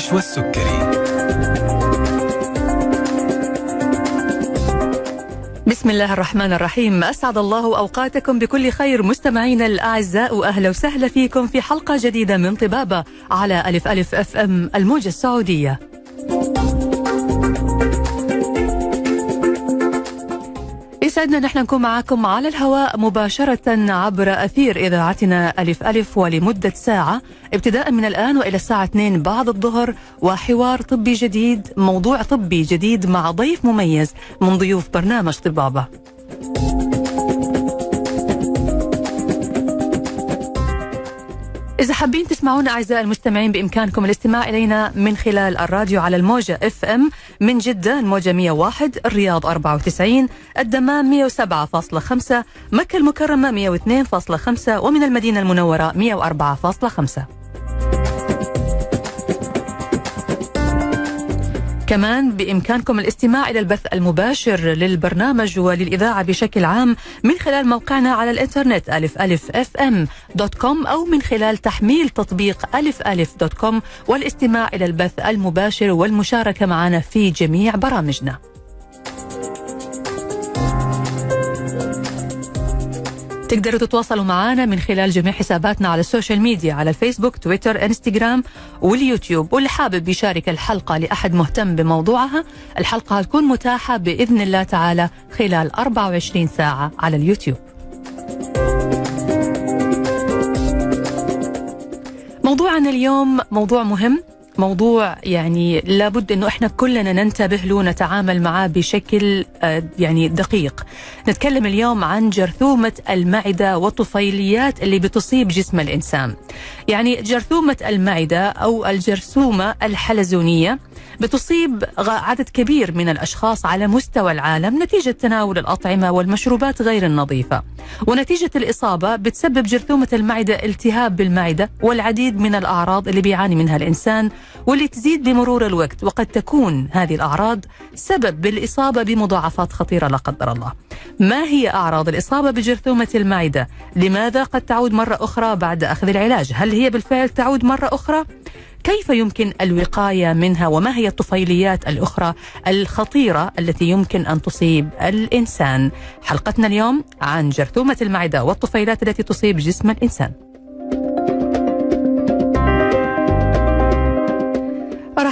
الداعش والسكري. بسم الله الرحمن الرحيم. أسعد الله أوقاتكم بكل خير. مستمعينا الأعزاء وأهلا وسهلا فيكم في حلقة جديدة من طبابة على ألف ألف أف أم الموجة السعودية. يسعدنا نحن نكون معكم على الهواء مباشرة عبر أثير إذاعتنا ألف ألف ولمدة ساعة. ابتداء من الآن وإلى الساعة 2 بعد الظهر وحوار طبي جديد موضوع طبي جديد مع ضيف مميز من ضيوف برنامج طبابة. إذا حابين تسمعونا أعزائي المستمعين بإمكانكم الاستماع إلينا من خلال الراديو على الموجة إف إم من جدة الموجة 101 الرياض 94 الدمام 107.5 مكة المكرمة 102.5 ومن المدينة المنورة 104.5 كمان بإمكانكم الاستماع إلى البث المباشر للبرنامج وللإذاعة بشكل عام من خلال موقعنا على الإنترنت ألف ألف FM dot com أو من خلال تحميل تطبيق ألف ألف dot com والاستماع إلى البث المباشر والمشاركة معنا في جميع برامجنا. تقدروا تتواصلوا معنا من خلال جميع حساباتنا على ال social media على الفيسبوك تويتر إنستغرام واليوتيوب. واللي حابب يشارك الحلقة لأحد مهتم بموضوعها الحلقة هتكون متاحة بإذن الله تعالى خلال 24 ساعة على اليوتيوب. موضوعنا اليوم موضوع مهم. موضوع يعني لابد إنه إحنا كلنا ننتبه له نتعامل معاه بشكل آه، يعني دقيق. نتكلم اليوم عن جرثومة المعدة والطفيليات اللي بتصيب جسم الإنسان. يعني جرثومة المعدة أو الجرثومة الحلزونية بتصيب عدد كبير من الأشخاص على مستوى العالم نتيجة تناول الأطعمة والمشروبات غير النظيفة. ونتيجة الإصابة بتسبب جرثومة المعدة التهاب بالمعدة والعديد من الأعراض اللي بيعاني منها الإنسان واللي تزيد بمرور الوقت وقد تكون هذه الأعراض سبب بالإصابة بمضاعفات خطيرة لا قدر الله. ما هي أعراض الإصابة بجرثومة المعده؟ لماذا قد تعود مرة أخرى بعد أخذ العلاج؟ هل هي بالفعل تعود مرة أخرى؟ كيف يمكن الوقاية منها وما هي الطفيليات الأخرى الخطيرة التي يمكن أن تصيب الإنسان؟ حلقتنا اليوم عن جرثومة المعده والطفيلات التي تصيب جسم الإنسان.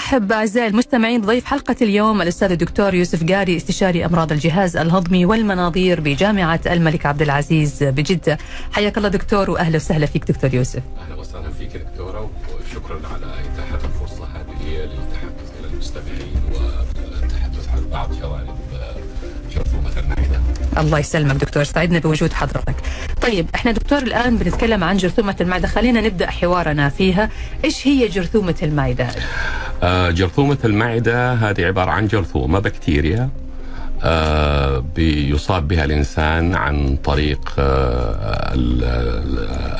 ارحب أعزائي المستمعين بضيف حلقة اليوم الأستاذ الدكتور يوسف قاري استشاري أمراض الجهاز الهضمي والمناظير بجامعة الملك عبد العزيز بجدة حياك الله دكتور وأهلا وسهلا فيك دكتور يوسف أهلا وسهلا فيك دكتورة وشكرا على اتاحه الفرصة هذه للتحدث إلى المستمعين والتحدث عن بعض جوانب. الله يسلمك دكتور سعدنا بوجود حضرتك. طيب إحنا دكتور الآن بنتكلم عن جرثومة المعدة خلينا نبدأ حوارنا فيها إيش هي جرثومة المعدة؟ آه جرثومة المعدة هذه عبارة عن جرثومة بكتيريا آه بيصاب بها الإنسان عن طريق آه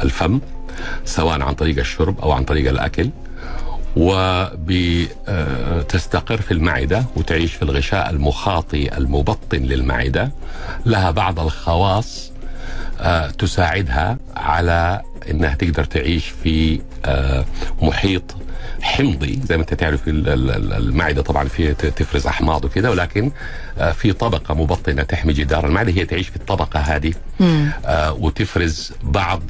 الفم سواء عن طريق الشرب أو عن طريق الأكل وبتستقر في المعدة وتعيش في الغشاء المخاطي المبطن للمعدة. لها بعض الخواص تساعدها على إنها تقدر تعيش في محيط حمضي. زي ما انت تعرف المعدة طبعا فيها تفرز أحماض وكذا ولكن في طبقة مبطنة تحمي جدار المعدة. هي تعيش في الطبقة هذه وتفرز بعض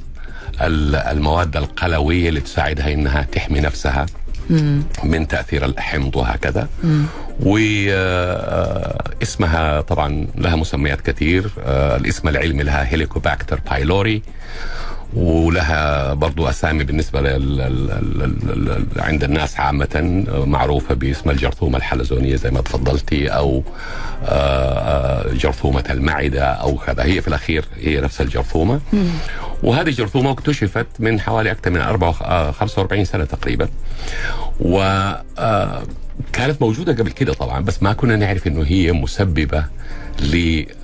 المواد القلوية اللي تساعدها إنها تحمي نفسها. من تأثير الحمض وهكذا. واسمها طبعا لها مسميات كثير. الاسم العلمي لها هيليكوباكتر بايلوري. ولها برضو أسامي بالنسبة لل... عند الناس عامة معروفة باسم الجرثومة الحلزونية زي ما تفضلتي أو جرثومة المعدة أو كذا. هي في الأخير هي نفس الجرثومة. وهذه الجرثومة اكتشفت من حوالي أكثر من 45 سنة تقريبا. و كانت موجودة قبل كده طبعا بس ما كنا نعرف أنه هي مسببة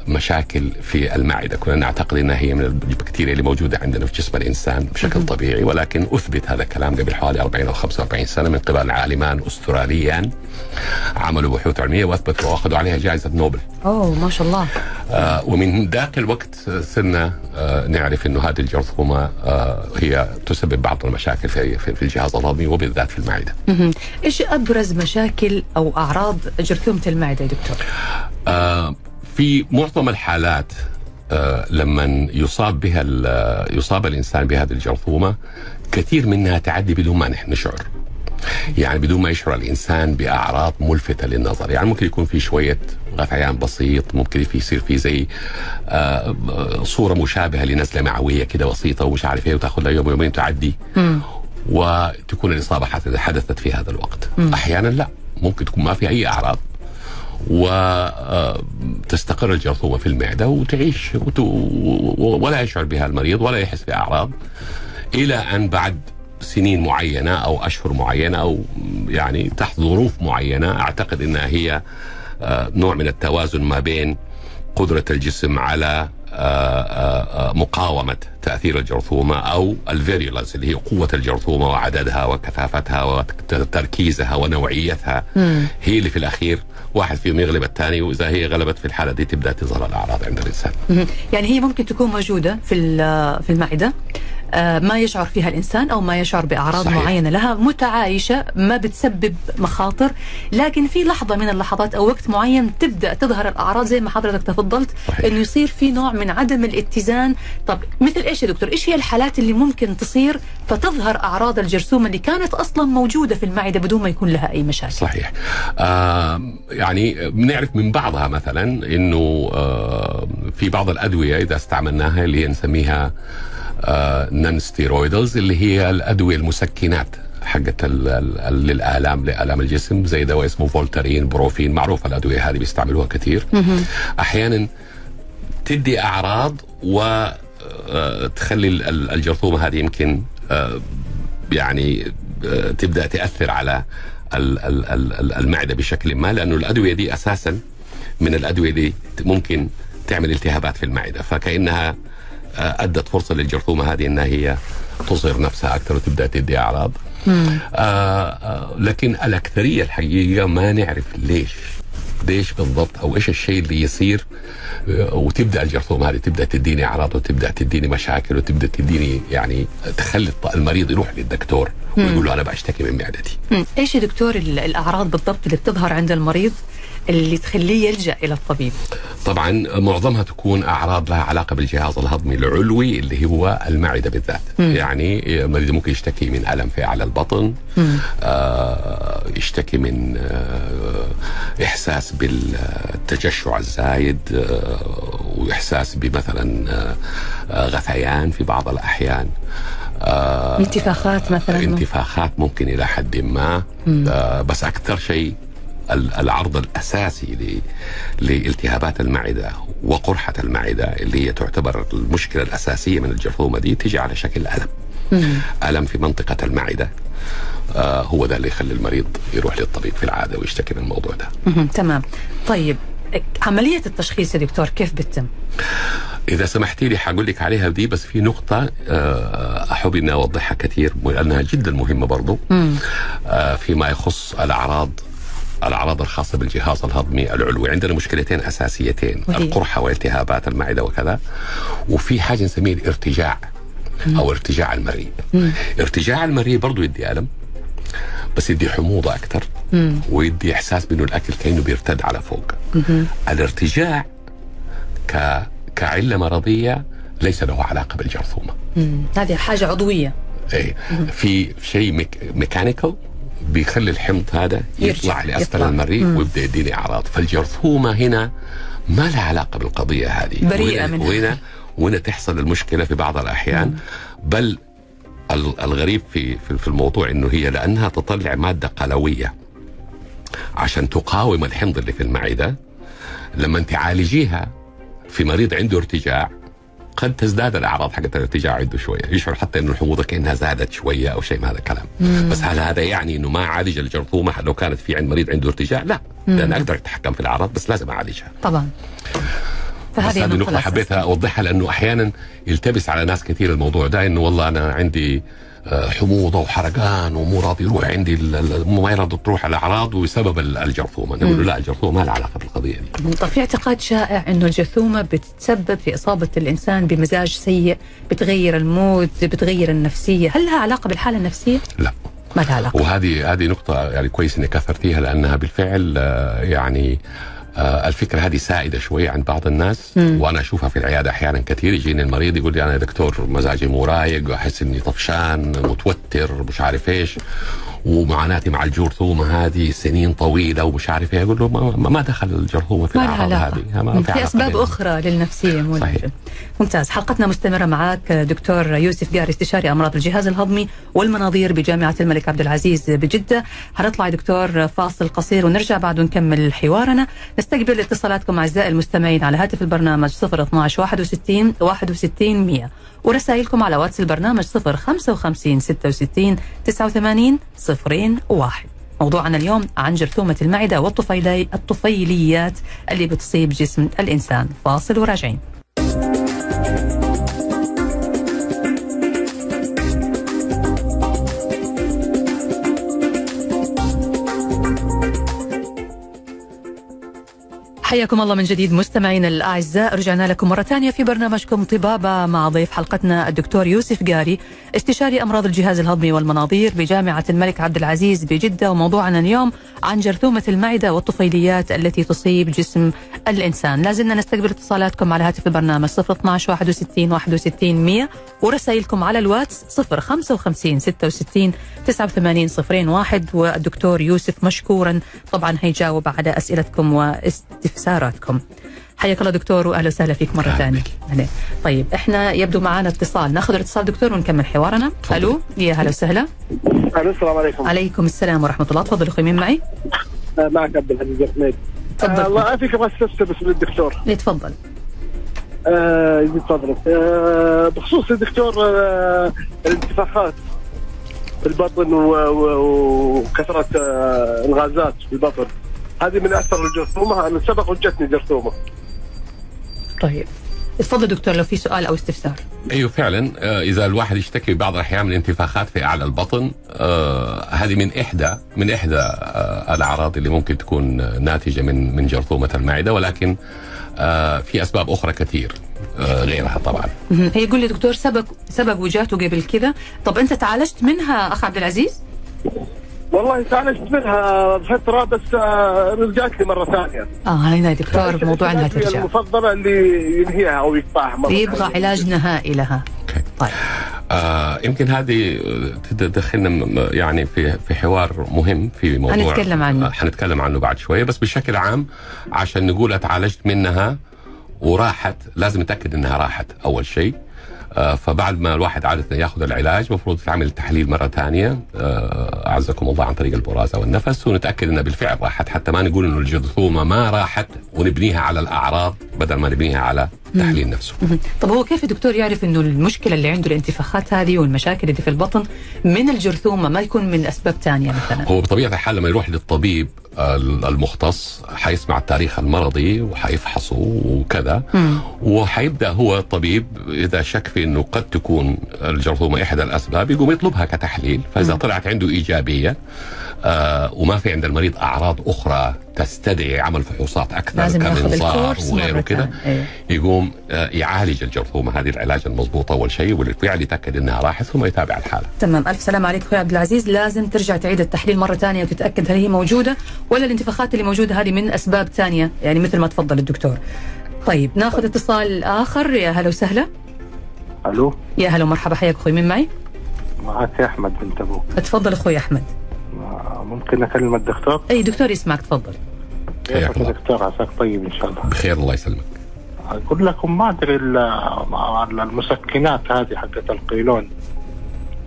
مشاكل في المعدة، كنا نعتقد إنها هي من البكتيريا اللي موجودة عندنا في جسم الإنسان بشكل طبيعي ولكن أثبت هذا الكلام قبل حوالي 40 أو 45 سنة من قبل عالمان أستراليان عملوا بحوث علمية وأثبتوا وأخذوا عليها جائزة نوبل. أوه ما شاء الله. آه ومن ذاك الوقت صرنا آه نعرف إنه هذه الجرثومة آه هي تسبب بعض المشاكل في في الجهاز الهضمي وبالذات في المعدة. إيش أبرز مشاكل أو أعراض جرثومة المعدة يا دكتور؟ آه في معظم الحالات آه لما يصاب بها يصاب الإنسان بهذه الجرثومة كثير منها تعدي بدون ما نحن نشعر. يعني بدون ما يشعر الإنسان بأعراض ملفتة للنظر، يعني ممكن يكون في شوية غثيان بسيط، ممكن في يصير في زي آه صورة مشابهة لنزلة معوية كده بسيطة ومش عارف إيه وتاخذ لها يوم يومين تعدي. م. وتكون الإصابة حدثت في هذا الوقت. م. أحيانا لا، ممكن تكون ما في أي أعراض وتستقر الجرثومة في المعدة وتعيش ولا يشعر بها المريض ولا يحس بأعراض إلى أن بعد سنين معينة أو أشهر معينة أو يعني تحت ظروف معينة أعتقد أنها هي نوع من التوازن ما بين قدرة الجسم على مقاومة تأثير الجرثومة أو الفيريولانس اللي هي قوة الجرثومة وعددها وكثافتها وتركيزها ونوعيتها مم. هي اللي في الأخير واحد فيهم يغلب الثاني وإذا هي غلبت في الحالة دي تبدأ تظهر الأعراض عند الإنسان مم. يعني هي ممكن تكون موجودة في في المعدة ما يشعر فيها الإنسان أو ما يشعر بأعراض صحيح. معينة لها متعايشة ما بتسبب مخاطر لكن في لحظة من اللحظات أو وقت معين تبدأ تظهر الأعراض زي ما حضرتك تفضلت. إنه يصير في نوع من عدم الاتزان طب مثل إيش يا دكتور إيش هي الحالات اللي ممكن تصير فتظهر أعراض الجرثومة اللي كانت أصلا موجودة في المعدة بدون ما يكون لها أي مشاكل صحيح آه يعني بنعرف من بعضها مثلا إنه آه في بعض الأدوية إذا استعملناها اللي هي نسميها non-steroidals اللي هي الأدوية المسكنات حقت للالام لآلام الجسم زي دواء اسمه فولتارين بروفين معروف الأدوية هذه بيستعملوها كثير. أحيانا تدي أعراض وتخلي الجرثومة هذه يمكن يعني تبدأ تأثر على المعدة بشكل ما لأنه الأدوية دي أساسا من الأدوية دي ممكن تعمل التهابات في المعدة. فكأنها أدت فرصة للجرثومة هذه إنها هي تظهر نفسها أكثر وتبدأ تدي أعراض. آه آه لكن الأكثرية الحقيقة ما نعرف ليش. ليش بالضبط؟ أو إيش الشيء اللي يصير؟ وتبدأ الجرثومة هذه تبدأ تديني أعراض وتبدأ تديني مشاكل وتبدأ تديني يعني تخلي المريض يروح للدكتور ويقول له أنا بشتكي من معدتي. إيش يا دكتور الأعراض بالضبط اللي بتظهر عند المريض؟ اللي تخليه يلجأ إلى الطبيب؟ طبعا معظمها تكون أعراض لها علاقة بالجهاز الهضمي العلوي اللي هو المعدة بالذات، مم. يعني المريض ممكن يشتكي من ألم في اعلى البطن، آه يشتكي من آه إحساس بالتجشع الزايد آه وإحساس بمثلا آه غثيان في بعض الأحيان. آه انتفاخات مثلا انتفاخات ممكن إلى حد ما آه بس أكثر شيء العرض الأساسي لالتهابات المعدة وقرحة المعدة اللي هي تعتبر المشكلة الأساسية من الجرثومه دي تيجي على شكل ألم. مم. ألم في منطقة المعدة آه هو ده اللي يخلي المريض يروح للطبيب في العادة ويشتكي من الموضوع ده. مم. تمام. طيب عملية التشخيص يا دكتور كيف بتتم؟ إذا سمحتي لي حقول لك عليها دي بس في نقطة أحب إني أوضحها كثير لأنها جدا مهمة برضو فيما يخص الأعراض الأعراض الخاصة بالجهاز الهضمي العلوي. عندنا مشكلتين أساسيتين. وهي. القرحة والتهابات المعدة وكذا. وفي حاجة نسميه الارتجاع مم. أو ارتجاع المريء. مم. ارتجاع المريء برضه يدي ألم بس يدي حموضة أكثر ويدي إحساس بأنه الأكل كأنه بيرتد على فوق. مم. الارتجاع ك كعلة مرضية ليس له علاقة بالجرثومة. هذه حاجة عضوية. إيه. في شيء mec... mechanical بيخلي الحمض هذا يطلع لأسفل المريء ويبدأ يديني أعراض. فالجرثومة هنا ما لها علاقة بالقضية هذه. بريئة منها. وهنا وهنا تحصل المشكلة في بعض الأحيان؟ مم. بل الغريب في في الموضوع إنه هي لأنها تطلع مادة قلوية. عشان تقاوم الحمض اللي في المعدة لما تعالجيها في مريض عنده ارتجاع قد تزداد الأعراض حقت الارتجاع عنده شوية. يشعر حتى إنه الحموضه كأنها زادت شوية أو شيء من هذا الكلام. مم. بس هل هذا يعني إنه ما عالج الجرثومة؟ لو كانت في عند مريض عنده ارتجاع لا. لأن أقدر أتحكم في الأعراض بس لازم أعالجها. طبعا. بس فهذه هذه النقطة النقطة الأساسية. حبيت أوضحها لأنه أحيانا يلتبس على ناس كثير الموضوع ده إنه والله أنا عندي آه، حموضة وحرقان ومو راضي يروح عندي ما يرضى تروح الأعراض وسبب ال- الجرثومة. نقول له لا الجرثومة ما لها علاقة بالقضية. دي طب في اعتقاد شائع إنه الجرثومة بتتسبب في إصابة الإنسان بمزاج سيء بتغير المود بتغير النفسية. هل لها علاقة بالحالة النفسية؟ لا. ما لها علاقة. وهذه هذه نقطة يعني كويس إنك أثرتيها لأنها بالفعل آه، يعني آه، الفكرة هذه سائدة شوية عند بعض الناس مم. وأنا أشوفها في العيادة أحيانا كثير يجيني المريض يقول لي أنا دكتور مزاجي مو رايق واحس إني طفشان متوتر مش عارف إيش ومعاناتي مع الجرثومة هذه سنين طويلة ومش عارف إيه. أقول له ما, ما- دخل الجرثومة في الأعراض هذه. ما في علاقة أسباب بينهم. أخرى للنفسية صحيح. ممتاز. حلقتنا مستمرة معك دكتور يوسف قاري استشاري أمراض الجهاز الهضمي والمناظير بجامعة الملك عبد العزيز بجدة. حنطلع دكتور فاصل قصير ونرجع بعد ونكمل حوارنا. نستقبل اتصالاتكم أعزائي المستمعين على هاتف البرنامج 012 61 61 100 ورسائلكم على واتس البرنامج 055 66 89 01 موضوعنا اليوم عن جرثومة المعدة والطفيلي الطفيليات اللي بتصيب جسم الإنسان. فاصل وراجعين. حياكم الله من جديد مستمعينا الأعزاء. رجعنا لكم مرة ثانية في برنامجكم طبابة مع ضيف حلقتنا الدكتور يوسف قاري استشاري أمراض الجهاز الهضمي والمناظير بجامعة الملك عبد العزيز بجدة. وموضوعنا اليوم عن جرثومة المعدة والطفيليات التي تصيب جسم الإنسان. لازلنا نستقبل اتصالاتكم على هاتف البرنامج 012 61 61 100 ورسائلكم على الواتس 055 66 89 01 والدكتور يوسف مشكورا. طبعا هيجاوب على أسئلتكم واستفساراتكم حياك الله دكتور وأهلا وسهلا فيك مرة ثانية. طيب إحنا يبدو معنا اتصال. ناخذ الاتصال دكتور ونكمل حوارنا. تفضل. ألو يا هلا وسهلا. ألو السلام عليكم. عليكم السلام ورحمة الله. تفضل أخوي مين معي؟ آه، معك عبد العزيز الحميد تفضل. آه، الله يعافيك أبغى استفسر بس للدكتور ليه تفضل. آه، يزيد فضلك آه، بخصوص الدكتور آه، الانتفاخات. في البطن و- و- وكثرة آه، الغازات في البطن. هذه من اثر الجرثومة أنا سبق وجتني جرثومة. طيب. تفضل دكتور لو في سؤال أو استفسار. أيوه فعلا. آه، إذا الواحد يشتكي بعض الأحيان من انتفاخات في أعلى البطن آه، هذه من إحدى من إحدى آه، الأعراض اللي ممكن تكون ناتجة من من جرثومة المعدة ولكن في أسباب أخرى كثير غيرها طبعا. يقول لي دكتور سبق سبق وجاته قبل كذا. طب أنت تعالجت منها أخ عبد العزيز؟ والله تعالجت منها فتره بس رجعت لي مرة ثانية. آه هنا يا دكتور موضوع انها ترجع المفضلة اللي ينهيها أو يقطعها مرة يبغى. علاج نهائي لها. أوكي. طيب. آه يمكن هذه تدخلنا يعني في في حوار مهم في موضوع هنتكلم عنه. آه، حنتكلم عنه بعد شوية. بس بشكل عام عشان نقول أتعالجت منها وراحت لازم نتأكد إنها راحت أول شيء. فبعد ما الواحد عادة ياخذ العلاج المفروض تعمل تحليل مرة ثانية. آه، أعزكم الله عن طريق البراز أو النفس ونتأكد أنها بالفعل راحت. حتى ما نقول أنه الجرثومة ما راحت ونبنيها على الأعراض بدل ما نبنيها على التحليل نفسه. طب هو كيف الدكتور يعرف إنه المشكلة اللي عنده الانتفاخات هذه والمشاكل اللي في البطن من الجرثومة ما يكون من أسباب ثانية مثلا؟ هو بطبيعة الحال لما يروح للطبيب المختص حيسمع التاريخ المرضي وحيفحصه وكذا. وحيبدأ هو الطبيب إذا شك في إنه قد تكون الجرثومة إحدى الأسباب يقوم يطلبها كتحليل فإذا. طلعت عنده إيجابية وما في عند المريض أعراض أخرى تستدعي عمل فحوصات أكثر لازم كمنظار وغيره كده ثانية. أيوه. يقوم آه يعالج الجرثومة. هذه العلاج المضبوط أول شيء وبالفعل يتأكد إنها راحت ثم يتابع الحالة. تمام. ألف سلام عليك أخوي عبد العزيز. لازم ترجع تعيد التحليل مرة ثانية وتتأكد هل هي موجودة ولا الانتفاخات اللي موجودة هذه من أسباب ثانية يعني مثل ما تفضل الدكتور. طيب ناخذ اتصال آخر. يا هلا وسهلا. ألو؟ يا هلا ومرحبا. حياك أخوي. مين معي؟ معك أحمد بنت أبوك. تفضل أخوي أحمد. ممكن اكلم الدكتور؟ أي دكتور يسمعك تفضل حياك كيفك الله. يا دكتور عساك طيب إن شاء الله بخير الله يسلمك أقول لكم ما أدري ال- المسكنات هذه حقت القيلون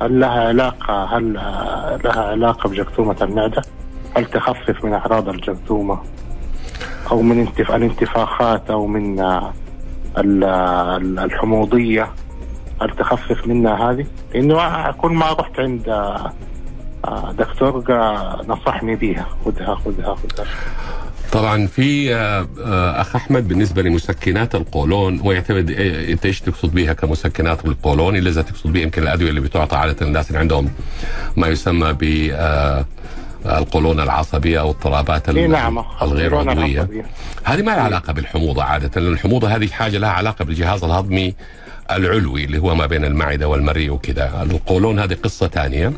هل لها علاقة هل لها علاقة بجرثومة المعده؟ هل تخفف من أعراض الجرثومة؟ أو من انتف... الانتفاخات أو من ال- ال- الحموضية هل تخفف منها هذه؟ لأنه كل ما رحت عند دكتور قا- نصحني بيها. خذها خذها خذها. طبعا في آه، آه، أخ أحمد بالنسبة لمسكنات القولون هو يعتمد إيه- أنت إيش تقصد بها كمسكنات بالقولون؟ إلا إذا تقصد بها يمكن الأدوية اللي بتعطى عاده الناس اللي عندهم ما يسمى ب آه، القولون العصبية أو اضطرابات نعم الغير القولون عضوية. هذه ما لها علاقة بالحموضة عادة لأن الحموضة هذه حاجة لها علاقة بالجهاز الهضمي العلوي اللي هو ما بين المعدة والمريء وكذا. القولون هذه قصة ثانية.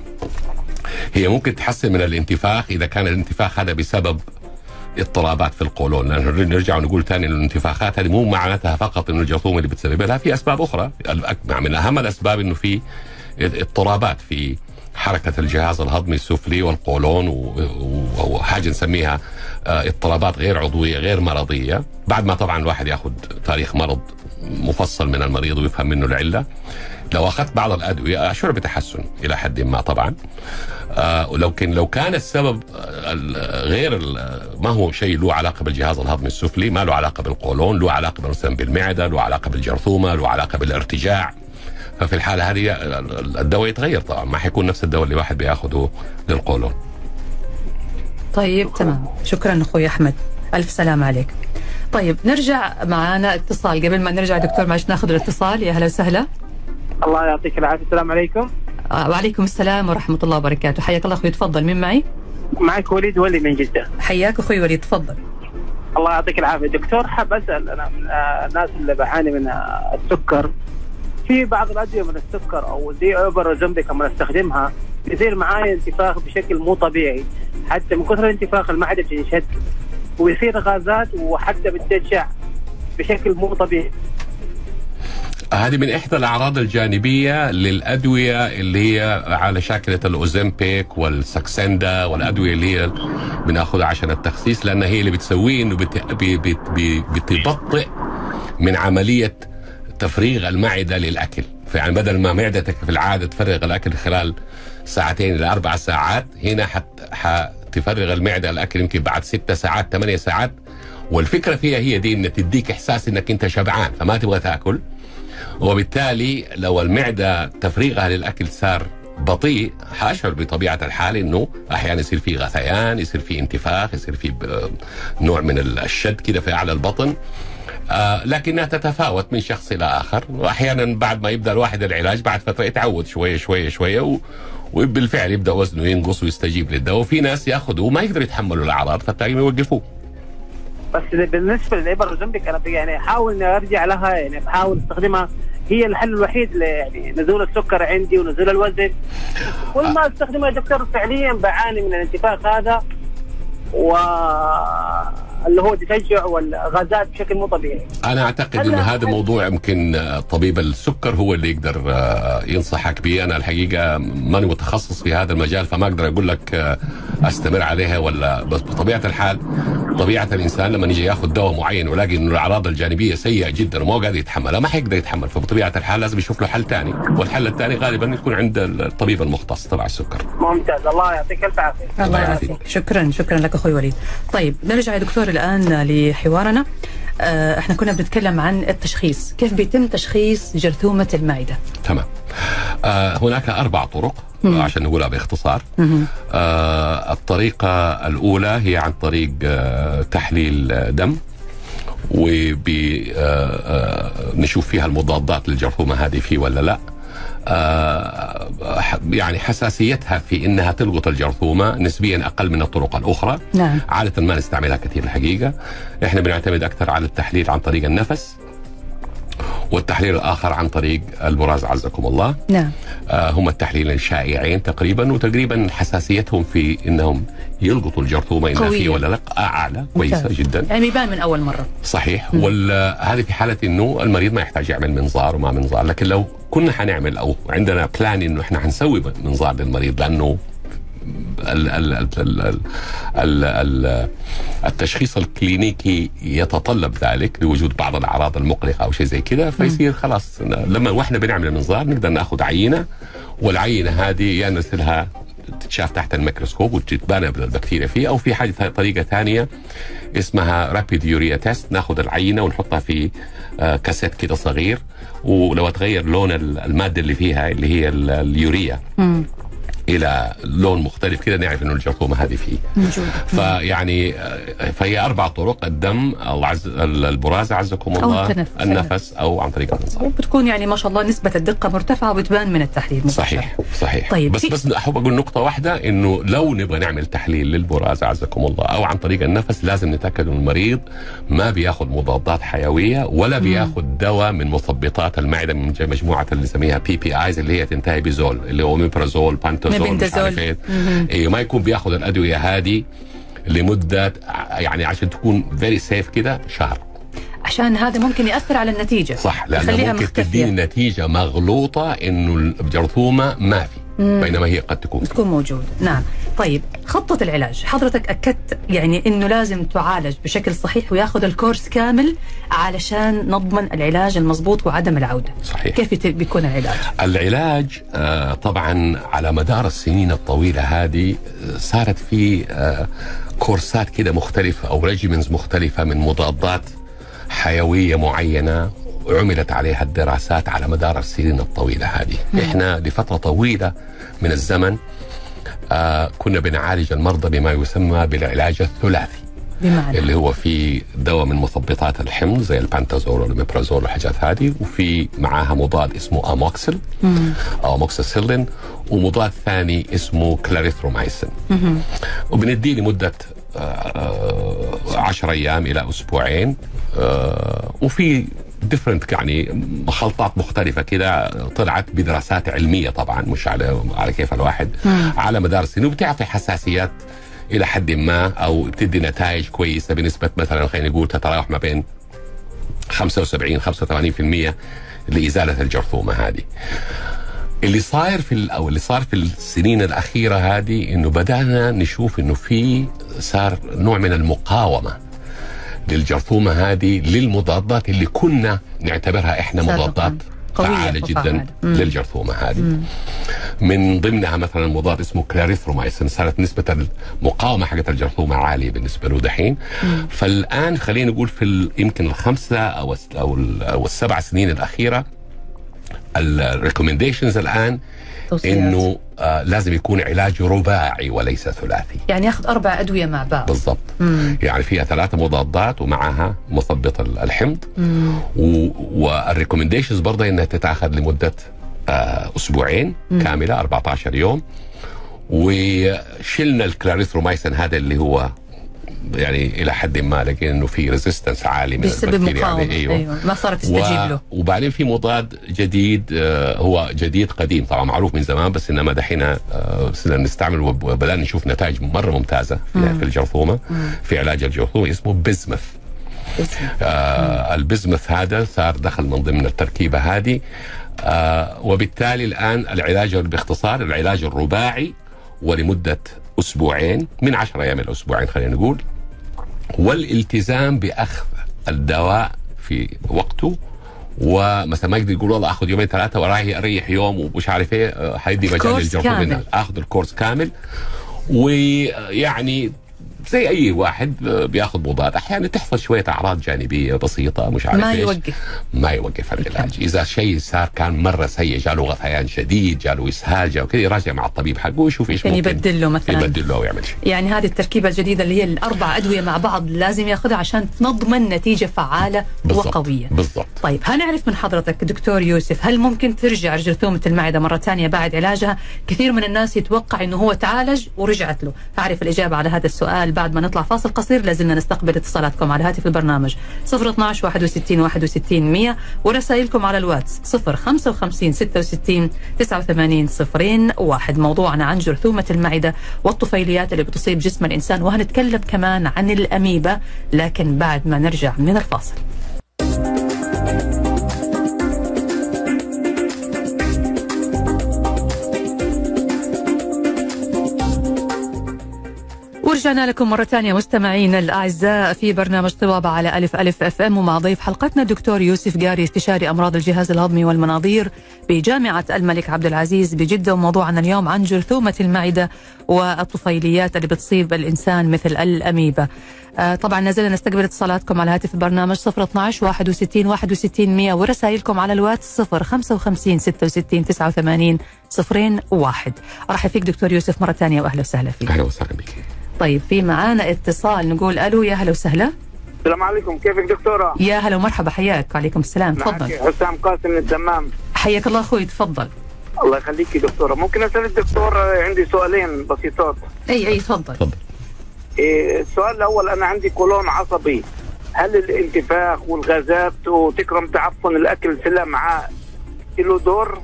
هي ممكن تحسن من الانتفاخ إذا كان الانتفاخ هذا بسبب اضطرابات في القولون. لأن نرجع ونقول ثاني إن الانتفاخات هذه مو معناتها فقط إنه الجرثومة اللي بتسببها في أسباب أخرى. من أهم الأسباب إنه في اضطرابات في حركة الجهاز الهضمي السفلي والقولون و- و- وحاجة نسميها آه، اضطرابات غير عضوية غير مرضية. بعد ما طبعا الواحد يأخذ تاريخ مرض مفصل من المريض ويفهم منه العلة. لو أخذت بعض الأدوية أشعر بتحسن إلى حد ما طبعا. ولكن لو كان السبب آه، ال- غير ما هو شيء له علاقة بالجهاز الهضمي السفلي، ما له علاقة بالقولون، له علاقة مثلا بالمعدة، له علاقة بالجرثومة، له علاقة بالارتجاع. ففي الحالة هذه ال- الدواء يتغير طبعا ما حيكون نفس الدواء اللي الواحد بياخذه للقولون. طيب تمام. شكرا أخوي أحمد. ألف سلام عليك. طيب نرجع معانا اتصال. قبل ما نرجع دكتور معلش ناخذ الاتصال. يا هلا وسهلا. الله يعطيك العافية. السلام عليكم. آه، وعليكم السلام ورحمة الله وبركاته. حياك الله أخوي تفضل. مين معي؟ معك وليد ولي من جدة. حياك أخوي وليد تفضل. الله يعطيك العافية. دكتور حاب أسأل أنا من آه، الناس اللي بعاني من آه، السكر في بعض الأدوية من السكر أو زي اوبر زومبيك لما استخدمها يصير معايا انتفاخ بشكل مو طبيعي. حتى من كثر الانتفاخ المعده بتنشد ويصير غازات وحتى بتجع بشكل مو طبيعي. هذه من إحدى الأعراض الجانبية للأدوية اللي هي على شاكلة الأوزمبيك والساكسندا والأدوية اللي هي بناخذها عشان التخسيس لأن هي اللي بتسويه إنه بتبطئ من عملية تفريغ المعدة للأكل. فيعني بدل ما معدتك في العادة تفرغ الأكل خلال ساعتين إلى أربع ساعات هنا حت حتفرغ المعدة الأكل يمكن بعد ستة ساعات ثمانية ساعات. والفكرة فيها هي دي ان تديك إحساس إنك أنت شبعان فما تبغى تأكل. وبالتالي لو المعدة تفريغها للأكل صار بطيء حأشعر بطبيعة الحال إنه أحيانا يصير في غثيان يصير في انتفاخ يصير في ب- نوع من الشد كده في أعلى البطن. آه لكنها تتفاوت من شخص إلى آخر. واحيانا بعد ما يبدأ الواحد العلاج بعد فترة يتعود شوية شوية شوية و وبالفعل يبدأ وزنه ينقص ويستجيب للدواء. وفي ناس ياخذوه وما يقدروا يتحملوا الأعراض فتلاقيهم يوقفوه. بس بالنسبة للإبر زومبيك أنا يعني احاول إني أرجع لها يعني بحاول أستخدمها. هي الحل الوحيد يعني نزول السكر عندي ونزول الوزن. كل ما أستخدمها يا دكتور فعليا بعاني من الانتفاخ هذا و اللي هو تشجع والغازات بشكل مو طبيعي. أنا أعتقد انه هذا موضوع يمكن طبيب السكر هو اللي يقدر آه، ينصحك به. أنا الحقيقة ماني متخصص في هذا المجال فما أقدر أقول لك آه، أستمر عليها ولا بس بطبيعة الحال طبيعة الإنسان لما يجي ياخذ دواء معين ويلاقي انه الأعراض الجانبية سيئة جدا وما قادر يتحملها ما حيقدر يتحمل. فبطبيعة الحال لازم يشوف له حل ثاني والحل الثاني غالبا يكون عند الطبيب المختص تبع السكر. ممتاز. الله يعطيك الف عافية. الله يعافيك. شكرا شكرا لك أخوي وليد. طيب نرجع يا دكتور الآن لحوارنا. آه، إحنا كنا بنتكلم عن التشخيص. كيف بيتم تشخيص جرثومة المعدة؟ تمام. آه هناك أربع طرق مم. عشان نقولها باختصار. آه الطريقة الأولى هي عن طريق آه تحليل آه، دم ونشوف فيها المضادات للجرثومة هذه فيه ولا لا. آه يعني حساسيتها في إنها تلقط الجرثومة نسبيا أقل من الطرق الأخرى. نعم. عادة ما نستعملها كثير الحقيقة. إحنا بنعتمد أكثر على التحليل عن طريق النفس. والتحليل الآخر عن طريق البراز عزكم الله. نعم. آه، هم التحليلين الشائعين تقريبا وتقريبا حساسيتهم في إنهم يلقطوا الجرثومة إنها قوية. فيه ولا لا. أعلى كويسة ممتاز. جدا. يعني بيبان من أول مرة. صحيح. وهذه في حالة إنه المريض ما يحتاج يعمل منظار وما منظار لكن لو كنا حنعمل أو عندنا plan إنه إحنا حنسوي منظار للمريض لأنه التشخيص الكلينيكي يتطلب ذلك لوجود بعض الأعراض المقلقة أو شيء زي كذا فيصير خلاص لما وإحنا بنعمل المنظار نقدر نأخذ عينة والعينة هذه يا نرسلها تتشاف تحت الميكروسكوب وتتبان البكتيريا فيه أو في حاجة طريقة ثانية اسمها rapid urea test نأخذ العينة ونحطها في آه، كاسيت كده صغير ولو تغير لون ال- المادة اللي فيها اللي هي ال- اليوريا. إلى لون مختلف كده نعرف إنه الجرثومه هذه فيه. فيعني فهي أربع طرق الدم أو عز البراز عزكم أو الله التنفس. النفس أو عن طريق المنظار وبتكون يعني ما شاء الله نسبة الدقة مرتفعة وبتبان من التحليل مباشرة. صحيح صحيح. طيب، بس بس أحب أقول نقطة واحدة إنه لو نبغى نعمل تحليل للبراز عزكم الله أو عن طريق النفس لازم نتأكد ان المريض ما بياخذ مضادات حيوية ولا بياخذ دواء من مثبطات المعدة من مجموعة اللي نسميها PPIs اللي هي تنتهي بزول اللي هو اوميبرازول بانتوبرازول عارف إيه. أيوه ما يكون بياخذ الأدوية هذه لمدة يعني عشان تكون very safe كده شهر. عشان هذا ممكن يأثر على النتيجة. صح لأنه ممكن. تديني نتيجة مغلوطة إنه الجرثومة ما في بينما هي قد تكون. تكون موجود نعم. طيب خطة العلاج. حضرتك أكدت يعني أنه لازم تعالج بشكل صحيح وياخذ الكورس كامل علشان نضمن العلاج المضبوط وعدم العودة. صحيح. كيف بيكون العلاج؟ العلاج آه، طبعا على مدار السنين الطويلة هذه آه، صارت في آه، كورسات كده مختلفة أو ريجيمنز مختلفة من مضادات حيوية معينة عملت عليها الدراسات على مدار السنين الطويلة هذه. إحنا لفترة طويلة من الزمن آه، كنا بنعالج المرضى بما يسمى بالعلاج الثلاثي. بمعنى؟ اللي هو في دواء من مثبطات الحمض زي البانتازول والميبرازول والحاجات هذه وفي معاها مضاد اسمه آموكسل أو اموكسيسيلين ومضاد ثاني اسمه كلاريثرومايسين. وبنديه لمدة 10 أيام إلى أسبوعين. آه، وفي ديفرنت يعني خلطات مختلفة كده طلعت بدراسات علمية طبعا مش على على كيف الواحد على مدار السنين وبتعطي حساسيات إلى حد ما أو بتدي نتائج كويسة بنسبة مثلا خلينا نقول تتراوح ما بين 75 85% لإزالة الجرثومة هذه. اللي صاير في أو اللي صار في السنين الأخيرة هذه إنه بدأنا نشوف إنه في صار نوع من المقاومة للجرثومة هذه للمضادات اللي كنا نعتبرها إحنا. مضادات فعالة جدا. مم. للجرثومة هذه من ضمنها مثلا مضاد اسمه كلاريثرومايسين صارت نسبة المقاومة حقت الجرثومة عالية بالنسبة له دحين فالآن خلينا نقول في يمكن الخمسة أو أو السبع سنين الأخيرة ال recommendations توصيات. إنه آه لازم يكون علاج رباعي وليس ثلاثي يعني ياخذ أربع أدوية مع بعض بالضبط مم. يعني فيها ثلاثة مضادات ومعها مثبط ال- الحمض مم. وال recommendations برضه إنها تتاخذ لمدة آه أسبوعين كاملة 14 يوم وشلنا الكلاريثرومايسين هذا اللي هو يعني إلى حد ما لقينا إنه في resistance عالي من البكتيريا. مقاومة. عليه. أيوة. أيوة. ما صارت تستجيب له. وبعدين في مضاد جديد آه، هو جديد قديم. طبعا معروف من زمان بس إنما دحين آه، صرنا نستعمل وبدأنا نشوف نتائج مرة ممتازة في, في الجرثومة في علاج الجرثومة اسمه بزمث. آه البزمث هذا صار دخل من ضمن التركيبة هذه. آه وبالتالي الآن العلاج بإختصار العلاج الرباعي ولمدة أسبوعين من 10 أيام إلى أسبوعين خلينا نقول والالتزام بأخذ الدواء في وقته ومثلا ما يقدر يقول والله آخذ يومين ثلاثة وراي اريح يوم ومش عارف إيه آه، حيدي مجال كورس للجرثومه كامل. آخذ الكورس كامل ويعني زي أي واحد بياخذ مضاد. أحيانا تحصل شوية أعراض جانبية بسيطة مش عارف ما إيش. يوقف. ما يوقف العلاج. إذا شيء صار كان مرة سيء جاله غثيان شديد جاله إسهال جاله كذا يراجع مع الطبيب حقه ويشوف إيش يعني ممكن يبدل له مثلا. يبدل له أو يعمل شيء. يعني هذه التركيبة الجديدة اللي هي الأربع أدوية مع بعض لازم ياخذها عشان نضمن نتيجة فعالة بالضبط. وقوية. بالضبط. طيب هنعرف من حضرتك دكتور يوسف هل ممكن ترجع جرثومة المعدة مرة ثانية بعد علاجها؟ كثير من الناس يتوقع أنه هو تعالج ورجعت له. أعرف الإجابة على هذا السؤال. بعد ما نطلع فاصل قصير لازلنا نستقبل اتصالاتكم على هاتف البرنامج 012 61 61 100 ورسائلكم على الواتس 055 66 89 صفرين واحد. موضوعنا عن جرثومة المعدة والطفيليات اللي بتصيب جسم الإنسان وهنتكلم كمان عن الأميبا لكن بعد ما نرجع من الفاصل. ورجعنا لكم مرة ثانية مستمعينا الأعزاء في برنامج طبابة على ألف ألف أف أم ومع ضيف حلقتنا الدكتور يوسف قاري استشاري أمراض الجهاز الهضمي والمناظير بجامعة الملك عبد العزيز بجدة وموضوعنا اليوم عن جرثومة المعدة والطفيليات اللي بتصيب الإنسان مثل الأميبا. آه، طبعا نزلنا نستقبل اتصالاتكم على هاتف البرنامج 012 61 61 100 ورسائلكم على الواتس 0 55 66 89 صفرين واحد ارحب فيك دكتور يوسف مره ثانية واهلا وسهلا فيك أهلا وسهلا بك طيب في معانا اتصال نقول ألو يا هلا وسهلا. السلام عليكم كيفك دكتورة؟ يا هلا ومرحبا حياك. وعليكم السلام تفضل. معك حسام قاسم من الدمام. حياك الله أخوي تفضل. الله يخليكي دكتورة. ممكن أسأل الدكتور عندي سؤالين بسيطات. أي أي تفضل. تفضل. إيه، السؤال الأول أنا عندي قولون عصبي. هل الانتفاخ والغازات وتكرم تعفن الأكل في الامعاء له دور؟